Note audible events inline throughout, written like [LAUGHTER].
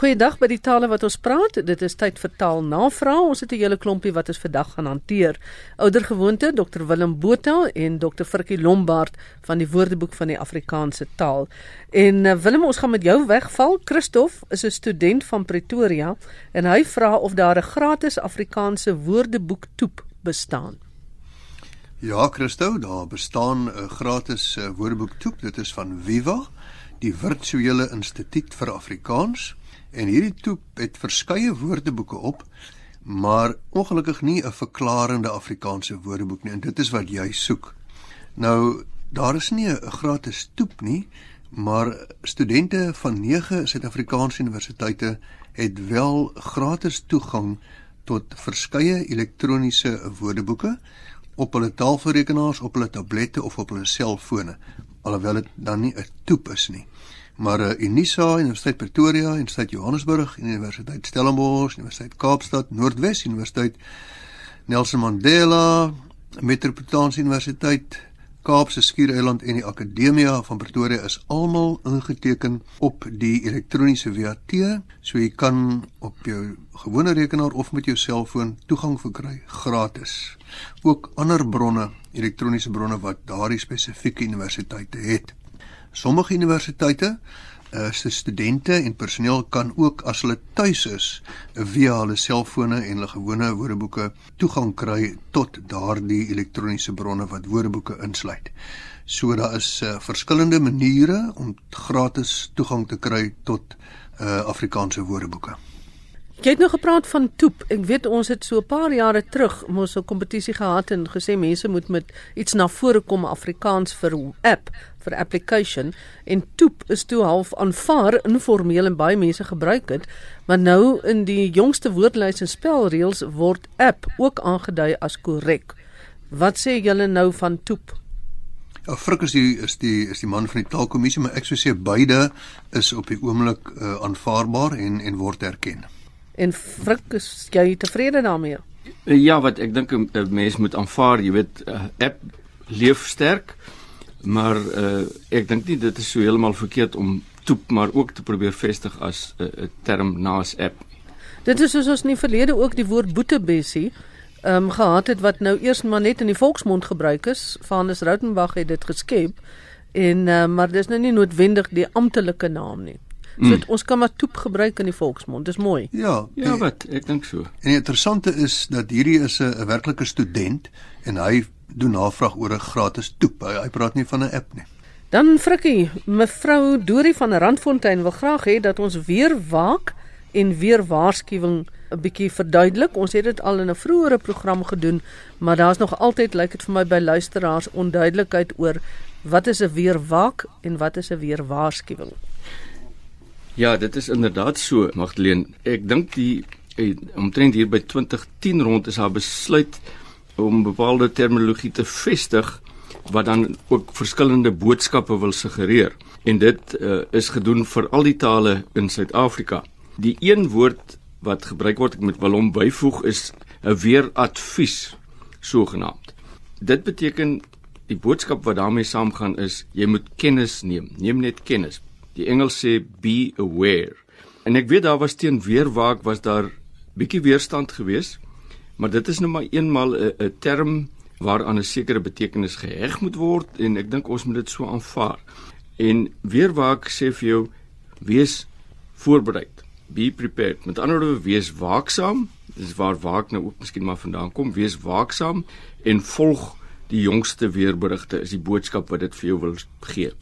Goeiedag by die tale wat ons praat. Dit is tyd vir taalnavraag. Ons het 'n hele klompie wat ons vandag gaan hanteer. Oudergewoonte Dr Willem Botha en Dr Frikkie Lombard van die Woordeboek van die Afrikaanse taal. En uh, Willem, ons gaan met jou wegval. Christof is 'n student van Pretoria en hy vra of daar 'n gratis Afrikaanse woordeboek toep bestaan. Ja, Christo, daar bestaan 'n gratis uh, woordeboek toep. Dit is van Viva, die Virtuele Instituut vir Afrikaans. En hierdie toep het verskeie woordeboeke op, maar ongelukkig nie 'n verklarende Afrikaanse woordeboek nie en dit is wat jy soek. Nou, daar is nie 'n gratis toep nie, maar studente van 9 Suid-Afrikaanse universiteite het wel gratis toegang tot verskeie elektroniese woordeboeke op hulle taalrekenaars, op hulle tablette of op hulle selfone, alhoewel dit dan nie 'n toep is nie maar uh, Unisa, Universiteit Pretoria, Universiteit Johannesburg, Universiteit Stellenbosch, Universiteit Kaapstad, Noordwes Universiteit, Nelson Mandela, Metropolitaanse Universiteit, Kaapse Skiereiland en die Akademia van Pretoria is almal ingeteken op die elektroniese WAT, so jy kan op jou gewone rekenaar of met jou selfoon toegang verkry gratis. Ook ander bronne, elektroniese bronne wat daardie spesifieke universiteite het. Sommige universiteite uh, se studente en personeel kan ook as hulle tuis is via hulle selfone en hulle gewone woordeboeke toegang kry tot daardie elektroniese bronne wat woordeboeke insluit. So daar is uh, verskillende maniere om gratis toegang te kry tot uh, Afrikaanse woordeboeke. Jy het nou gepraat van toep. Ek weet ons het so 'n paar jare terug mos 'n kompetisie gehad en gesê mense moet met iets na vore kom Afrikaans vir app, vir application en toep is toe half aanvaar informeel en baie mense gebruik dit, maar nou in die jongste woordlys en spelreëls word app ook aangedui as korrek. Wat sê julle nou van toep? Ja, Frik is die is die is die man van die taalkommissie, maar ek sou sê beide is op die oomblik uh, aanvaarbaar en en word erken. En Frik, is jy tevrede daarmee? Ja, wat ek dink 'n mens moet aanvaar, jy weet, uh, app leef sterk, maar uh, ek dink nie dit is so heeltemal verkeerd om toep maar ook te probeer vestig as 'n uh, term naas app. Dit is soos ons in die verlede ook die woord boetebessie ehm um, gehad het wat nou eers maar net in die volksmond gebruik is. Vanus Rautenbach het dit geskep en uh, maar dis nou nie noodwendig die amptelike naam nie. So mm. ons kan maar toep gebruik in die volksmond. Dis mooi. Ja, ja, wat ek dink so. En die interessante is dat hierdie is 'n werklike student en hy doen navraag oor 'n gratis toep. Hy, hy praat nie van 'n app nie. Dan Frikkie, mevrou Dorie van Randfontein wil graag hê dat ons weer waak en weer waarskuwing 'n bietjie verduidelik. Ons het dit al in 'n vroeëre program gedoen, maar daar's nog altyd lyk dit vir my by luisteraars onduidelikheid oor wat is 'n weer waak en wat is 'n weer waarskuwing. Ja, dit is inderdaad so, Magdalene. Ek dink die eh, omtrent hier by 2010 rond is haar besluit om bepaalde terminologie te vestig wat dan ook verskillende boodskappe wil suggereer. En dit uh, is gedoen vir al die tale in Suid-Afrika. Die een woord wat gebruik word ek met wil hom byvoeg is 'n weeradvies sogenaamd. Dit beteken die boodskap wat daarmee saamgaan is jy moet kennis neem. Neem net kennis. Die Engels sê be aware. En ek weet daar was teen weerwaak was daar bietjie weerstand geweest, maar dit is nou maar eenmal 'n 'n term waaraan 'n sekere betekenis geheg moet word en ek dink ons moet dit so aanvaar. En weerwaak sê vir jou wees voorbereid. Be prepared. Met ander woorde wees waaksaam. Dis waar waak nou ook miskien maar vandaan kom. Wees waaksaam en volg die jongste weerberigte is die boodskap wat dit vir jou wil gee.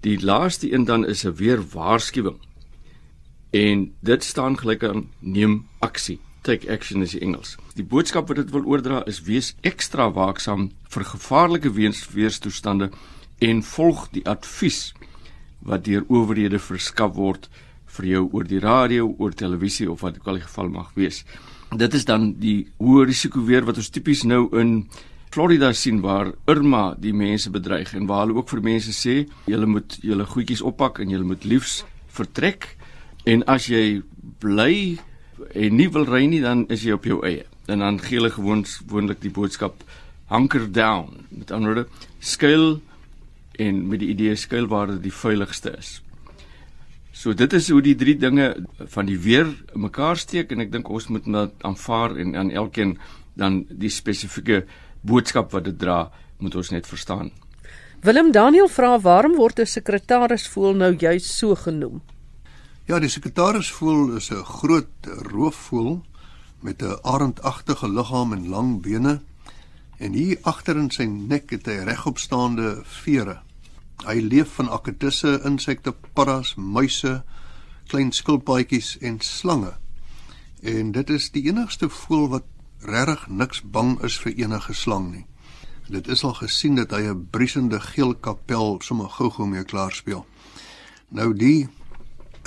Die laaste een dan is 'n weer waarskuwing. En dit staan gelyk aan neem aksie. Take action is die Engels. Die boodskap wat dit wil oordra is wees ekstra waaksaam vir gevaarlike weerstoestande en volg die advies wat deur owerhede verskaf word vir jou oor die radio, oor televisie of wat ook al die geval mag wees. Dit is dan die hoë risiko weer wat ons tipies nou in Florida sien waar Irma die mense bedreig en waar hulle ook vir mense sê julle moet julle goedjies oppak en julle moet liefs vertrek en as jy bly en nie wil ry nie dan is jy op jou eie en dan gee hulle gewoons gewoonlik die boodskap hunker down met ander woorde skuil en met die idee skuil waar dit die veiligste is So dit is hoe die drie dinge van die weer mekaar steek en ek dink ons moet dit aanvaar en aan elkeen dan die spesifieke boodskap wat dit dra, moet ons net verstaan. Willem Daniel vra waarom word 'n sekretaris voel nou juis so genoem? Ja, die sekretaris voel is 'n groot roofvoël met 'n arendagtige liggaam en lang bene en hier agter in sy nek het hy regopstaande vere. Hy leef van akedisse, insekte, paddas, muise, klein skilpaadjies en slange. En dit is die enigste voël wat regtig niks bang is vir enige slang nie. Dit is al gesien dat hy 'n briesende geel kapel sommer gou-gou mee klaar speel. Nou die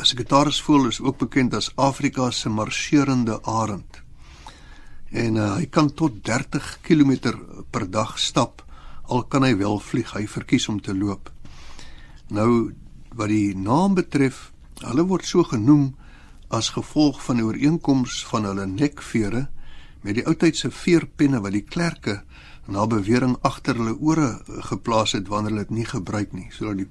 sekretarisvoël is ook bekend as Afrika se marserende arend. En uh, hy kan tot 30 km per dag stap al kan hy wel vlieg. Hy verkies om te loop. Nou wat die naam betref, hulle word so genoem as gevolg van die ooreenkoms van hulle nekvere met die oudtydse veerpenne wat die klerke na bewering agter hulle ore geplaas het wanneer hulle dit nie gebruik nie. So dat die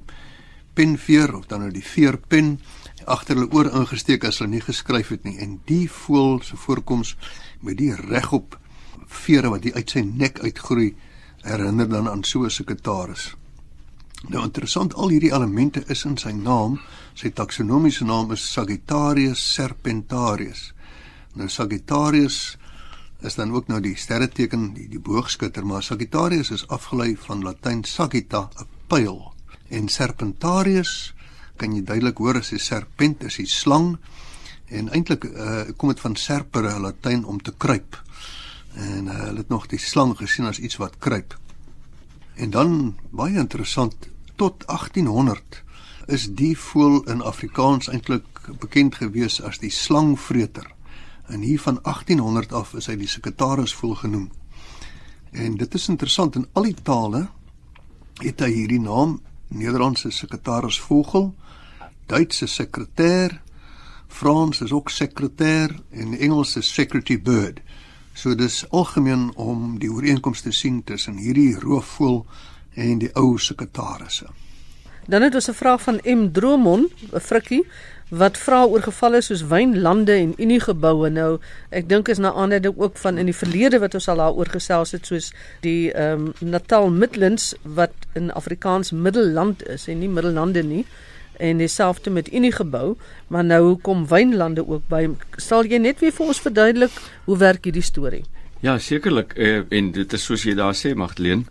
penveer of dan nou die veerpen agter hulle oor ingesteek as hulle nie geskryf het nie. En die voel se voorkoms met die regop vere wat uit sy nek uitgroei herinner dan aan so 'n sekretaris. Nou interessant, al hierdie elemente is in sy naam. Sy taksonomiese naam is Sagittarius serpentarius. Nou Sagittarius is dan ook nou die sterreteken die die boogskutter maar Sagittarius is afgelei van Latyn sagitta 'n pyl en Serpentarius kan jy duidelik hoor as 'n serpent is 'n slang en eintlik uh, kom dit van serpere Latyn om te kruip en uh, hulle het nog die slang gesien as iets wat kruip en dan baie interessant tot 1800 is die voël in Afrikaans eintlik bekend gewees as die slangvreter En hier van 1800 af is hy die sekretaris voel genoem. En dit is interessant in al die tale het hy hierdie naam Nederlandse sekretaris vogel, Duitse sekretêr, Frans is ook sekretêr en Engels is secretary bird. So dis algemeen om die ooreenkomste te sien tussen hierdie roofvoël en die ou sekretarisse. Dan het ons 'n vraag van M Dromon, 'n frikkie wat vra oor gevalle soos wynlande en uniegeboue nou ek dink is na aanleiding ook van in die verlede wat ons al daaroor gesels het soos die ehm um, Natal Midlands wat in Afrikaans middelland is en nie middellande nie en dieselfde met unigebou maar nou kom wynlande ook by. Sal jy net weer vir ons verduidelik hoe werk hierdie storie? Ja sekerlik uh, en dit is soos jy daar sê Magdleen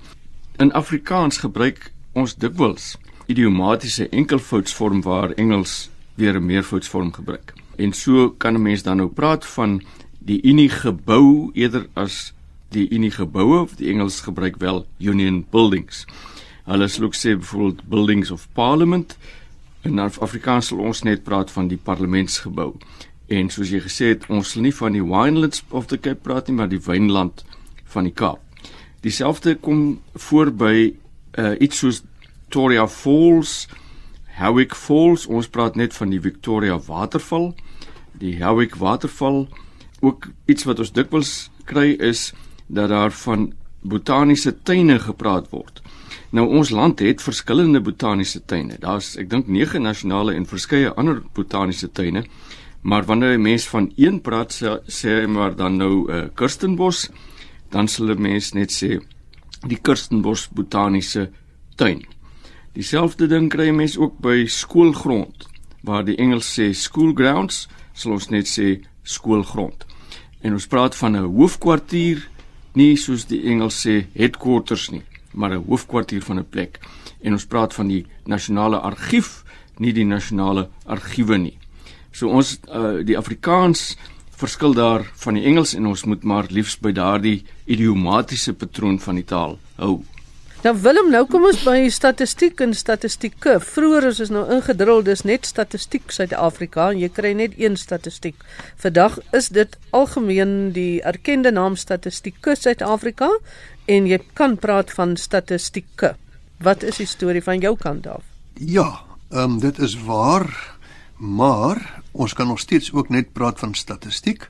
in Afrikaans gebruik ons dikwels idiomatiese enkelvoudsvorm waar Engels weer 'n meervoudsvorm gebruik. En so kan 'n mens dan nou praat van die Unie gebou eerder as die Unie geboue of die Engels gebruik wel Union buildings. Hulle sê ook sê byvoorbeeld buildings of parliament en in Afrikaans sal ons net praat van die parlementsgebou. En soos jy gesê het, ons sal nie van die winelands of the Cape praat nie, maar die wynland van die Kaap. Dieselfde kom voor by uh, iets soos Victoria Falls, Howick Falls, ons praat net van die Victoria waterval. Die Howick waterval ook iets wat ons dikwels kry is dat daar van botaniese tuine gepraat word. Nou ons land het verskillende botaniese tuine. Daar's ek dink 9 nasionale en verskeie ander botaniese tuine. Maar wanneer 'n mens van een praat sê, sê maar dan nou 'n uh, eh, Kirstenbos, dan sal 'n mens net sê die Kirstenbos botaniese tuin. Dieselfde ding kry jy mens ook by skoolgrond waar die Engels sê school grounds, sal ons net sê skoolgrond. En ons praat van 'n hoofkwartier, nie soos die Engels sê headquarters nie, maar 'n hoofkwartier van 'n plek. En ons praat van die nasionale argief, nie die nasionale argiewe nie. So ons uh, die Afrikaans verskil daar van die Engels en ons moet maar liefs by daardie idiomatiese patroon van die taal hou. Nou Willem, nou kom ons by statistiek en statistieke. Vroeger is ons nou ingedrul dis net statistiek Suid-Afrika en jy kry net een statistiek. Vandag is dit algemeen die erkende naam statistieke Suid-Afrika en jy kan praat van statistieke. Wat is die storie van jou kant af? Ja, ehm um, dit is waar, maar ons kan nog steeds ook net praat van statistiek.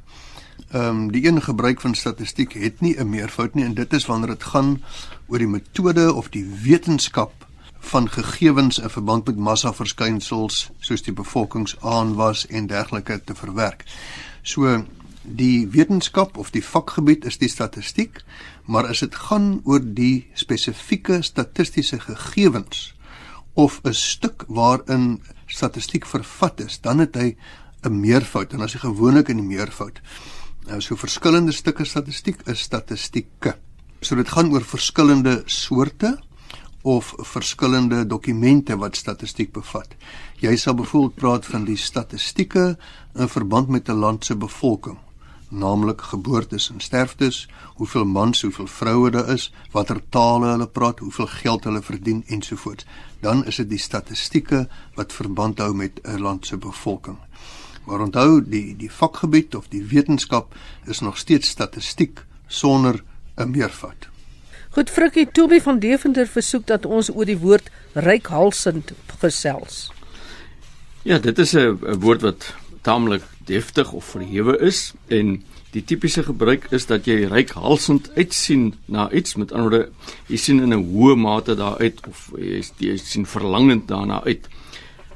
Ehm um, die een gebruik van statistiek het nie 'n meervoud nie en dit is wanneer dit gaan oor die metode of die wetenskap van gegevens in verband met massaverskynsels soos die bevolkingsaanwas en dergelike te verwerk. So die wetenskap of die vakgebied is die statistiek, maar as dit gaan oor die spesifieke statistiese gegevens of 'n stuk waarin statistiek vervat is, dan het hy 'n meervoud en as jy gewoonlik in die meervoud. Nou so verskillende stukke statistiek is statistieke. So dit gaan oor verskillende soorte of verskillende dokumente wat statistiek bevat. Jy sal byvoorbeeld praat van die statistieke in verband met 'n land se bevolking naamlik geboortes en sterftes, hoeveel mans, hoeveel vroue daar is, watter tale hulle praat, hoeveel geld hulle verdien ensovoorts. Dan is dit die statistieke wat verband hou met 'n land se bevolking. Maar onthou, die die vakgebied of die wetenskap is nog steeds statistiek sonder 'n meervoud. Goed, Frikkie Toby van Deventer versoek dat ons oor die woord rykhalsend gesels. Ja, dit is 'n woord wat taamlik deftig of verhewe is en die tipiese gebruik is dat jy rykhalsend uitsien na iets met ander woorde jy sien in 'n hoë mate daar uit of jy, jy sien verlangend daarna uit.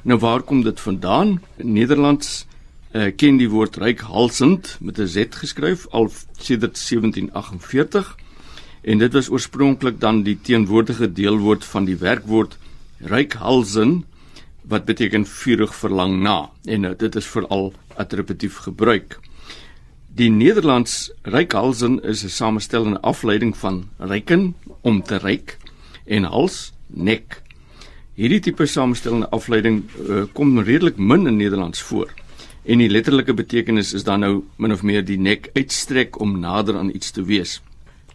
Nou waar kom dit vandaan? Nederlands uh, ken die woord rykhalsend met 'n z geskryf al sedert 1748 en dit was oorspronklik dan die teenwoordige deelwoord van die werkwoord rykhalsen wat beteken vurig verlang na en uh, dit is veral attributief gebruik. Die Nederlands rykhalsen is 'n samestellende afleiding van ryken om te ryk en hals nek. Hierdie tipe samestellende afleiding uh, kom redelik min in Nederlands voor. En die letterlike betekenis is dan nou min of meer die nek uitstrek om nader aan iets te wees.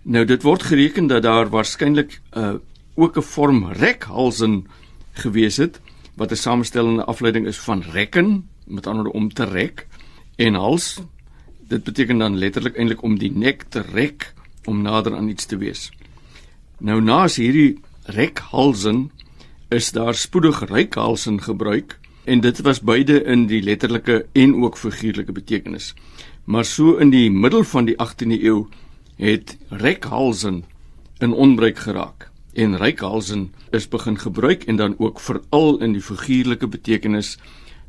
Nou dit word gereken dat daar waarskynlik uh, ook 'n vorm rekhalsen gewees het wat 'n samestellende afleiding is van rekken met ander woorde om te rek en hals dit beteken dan letterlik eintlik om die nek te rek om nader aan iets te wees. Nou naas hierdie rekhalsen is daar spoedig rykhalsen gebruik en dit was beide in die letterlike en ook figuurlike betekenis. Maar so in die middel van die 18de eeu het rekhalsen in onbruik geraak en rykhalsen is begin gebruik en dan ook veral in die figuurlike betekenis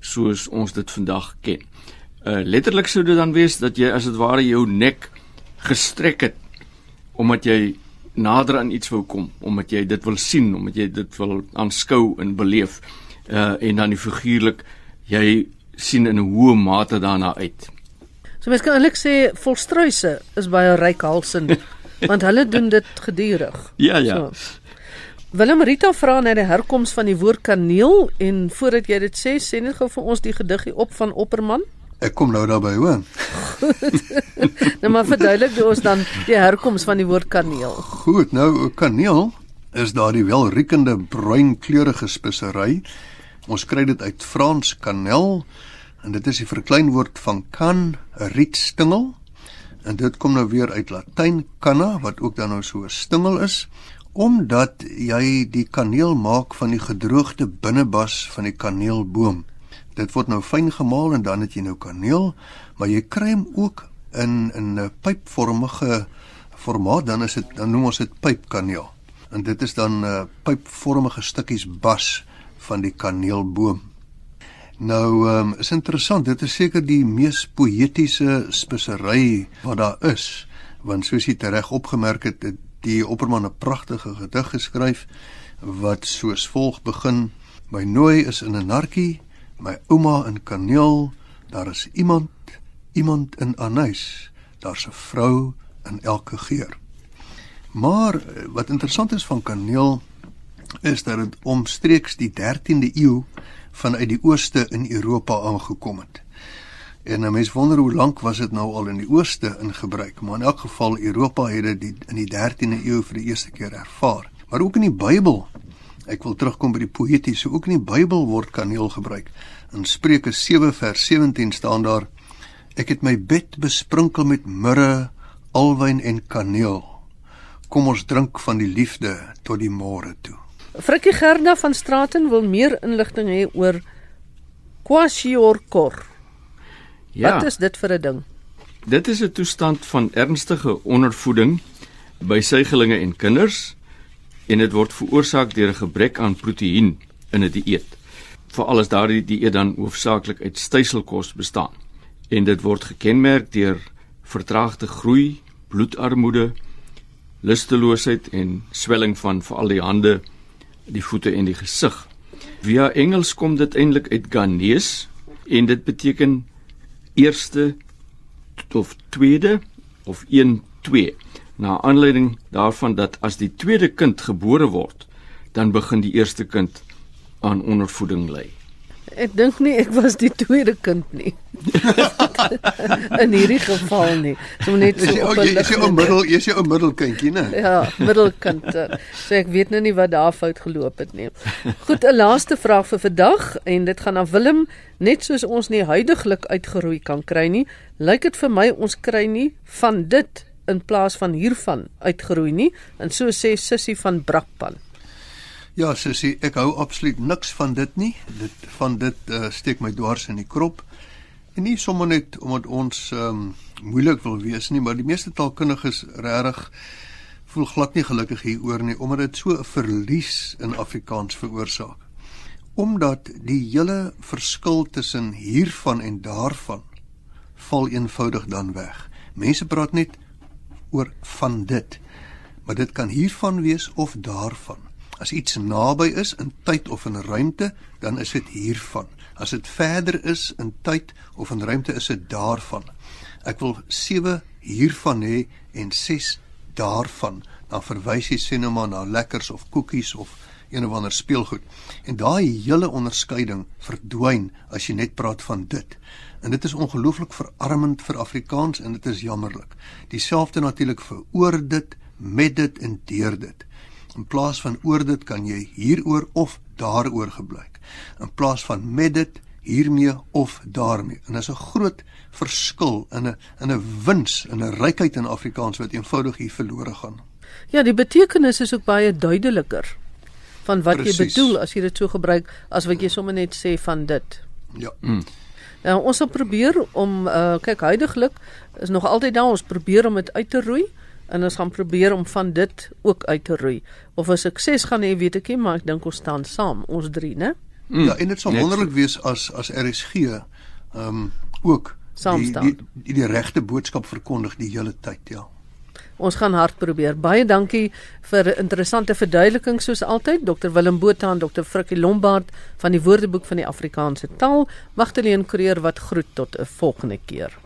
soos ons dit vandag ken. Uh letterlik sou dit dan wees dat jy as dit ware jou nek gestrek het omdat jy nader aan iets wou kom, omdat jy dit wil sien, omdat jy dit wil aanskou en beleef. Uh en dan die figuurlik jy sien in 'n hoë mate daarna uit. So mens kan eintlik sê volstruise is baie ryk halsend [LAUGHS] want hulle doen dit gedurig. Ja ja. So. Willem Rita vra na die herkoms van die woord kaneel en voordat jy dit sê, sê net gou vir ons die gediggie op van Opperman. Ek kom nou daarby, hoor. [LAUGHS] nou maar verduidelik ons dan die herkoms van die woord kaneel. Goed, nou kaneel is daardie welriekende bruinkleurige spesery. Ons kry dit uit Frans kanel en dit is die verkleinwoord van kan, 'n rietstingel. En dit kom nou weer uit Latyn canna wat ook dan nou so 'n stingel is omdat jy die kaneel maak van die gedroogde binnebas van die kaneelboom. Dit word nou fyn gemaal en dan het jy nou kaneel, maar jy kry hom ook in in 'n pypvormige formaat, dan is dit dan noem ons dit pypkaneel. En dit is dan 'n uh, pypvormige stukkies bas van die kaneelboom. Nou, ehm um, is interessant, dit is seker die mees poëtiese spesery wat daar is, want soos jy reg opgemerk het, dit die Opperman 'n pragtige gedig geskryf wat soos volg begin: My nooi is in 'n narkie, my ouma in kaneel, daar is iemand, iemand in anys, daar's 'n vrou in elke geur. Maar eh, wat interessant is van kaneel is dat dit omstreeks die 13de eeu vanuit die ooste in Europa aangekom het. En 'n mens wonder hoe lank was dit nou al in die ooste in gebruik, maar in elk geval Europa het dit in die 13de eeu vir die eerste keer ervaar. Maar ook in die Bybel. Ek wil terugkom by die poëtiese, ook in die Bybel word kaneel gebruik. In Spreuke 7 vers 17 staan daar: Ek het my bed besprinkel met mirre, alwyn en kaneel. Kom ons drink van die liefde tot die môre toe. Frikkie Gerda van Straten wil meer inligting hê oor kwashiorkor. Ja. Wat is dit vir 'n ding? Dit is 'n toestand van ernstige ondervoeding by suigelinge en kinders en dit word veroorsaak deur 'n gebrek aan proteïen in 'n die dieet. Veral as daardie dieet dan hoofsaaklik uit styselkos bestaan. En dit word gekenmerk deur vertraagde groei, bloedarmoede, lusteloosheid en swelling van veral die hande, die voete en die gesig. Via Engels kom dit eintlik uit Ghanese en dit beteken eerste of tweede of 1 2 na aanleiding daarvan dat as die tweede kind gebore word dan begin die eerste kind aan ondervoeding ly. Ek dink nie ek was die tweede kind nie. [LAUGHS] in hierdie geval nie. So net so Jy jy is jy 'n middel, jy is 'n middelkindjie, né? Ja, middelkind. eh, So ek weet nou nie wat daar fout geloop het nie. Goed, 'n laaste vraag vir vandag en dit gaan aan Willem. Net soos ons nie huidigelik uitgeroei kan kry nie, lyk dit vir my ons kry nie van dit in plaas van hiervan uitgeroei nie. En so sê Sissie van Brakpan. Ja, sussie, ek hou absoluut niks van dit nie. Dit van dit uh, steek my dwars in die krop. En nie sommer net omdat ons ehm um, moeilik wil wees nie, maar die meeste taalkundiges regtig voel glad nie gelukkig hieroor nie omdat dit so 'n verlies in Afrikaans veroorsaak. Omdat die hele verskil tussen hiervan en daarvan val eenvoudig dan weg. Mense praat net oor van dit. Maar dit kan hiervan wees of daarvan. As iets naby is in tyd of in ruimte, dan is dit hiervan. As dit verder is in tyd of in ruimte, is dit daarvan. Ek wil 7 hiervan hê en 6 daarvan. Dan verwys jy sê nou maar na lekkers of koekies of een of ander speelgoed. En daai hele onderskeiding verdwyn as jy net praat van dit. En dit is ongelooflik verarmend vir Afrikaans en dit is jammerlik. Dieselfde natuurlik vir oor dit, met dit en deur dit. In plaas van oor dit kan jy hieroor of daaroor gebruik. In plaas van met dit, hiermee of daarmee. En dis 'n groot verskil in 'n in 'n wins in 'n rykheid in Afrikaans wat eenvoudig hier verlore gaan. Ja, die betekenis is ook baie duideliker van wat Precies. jy bedoel as jy dit so gebruik as wat jy sommer net sê van dit. Ja. Nou ons sal probeer om uh kyk huidigelik is nog altyd daar ons probeer om dit uit te roei en ons gaan probeer om van dit ook uit te roei. Of 'n sukses gaan hê weet ek nie, maar ek dink ons staan saam, ons drie, né? Mm, Ja, en dit sal net wonderlik wees as as RSG ehm um, ook Saam die staan. die, die, die regte boodskap verkondig die hele tyd, ja. Ons gaan hard probeer. Baie dankie vir interessante verduidelikings soos altyd. Dr Willem Botha en Dr Frikkie Lombard van die Woordeboek van die Afrikaanse taal. Magdalene Creer wat groet tot 'n volgende keer.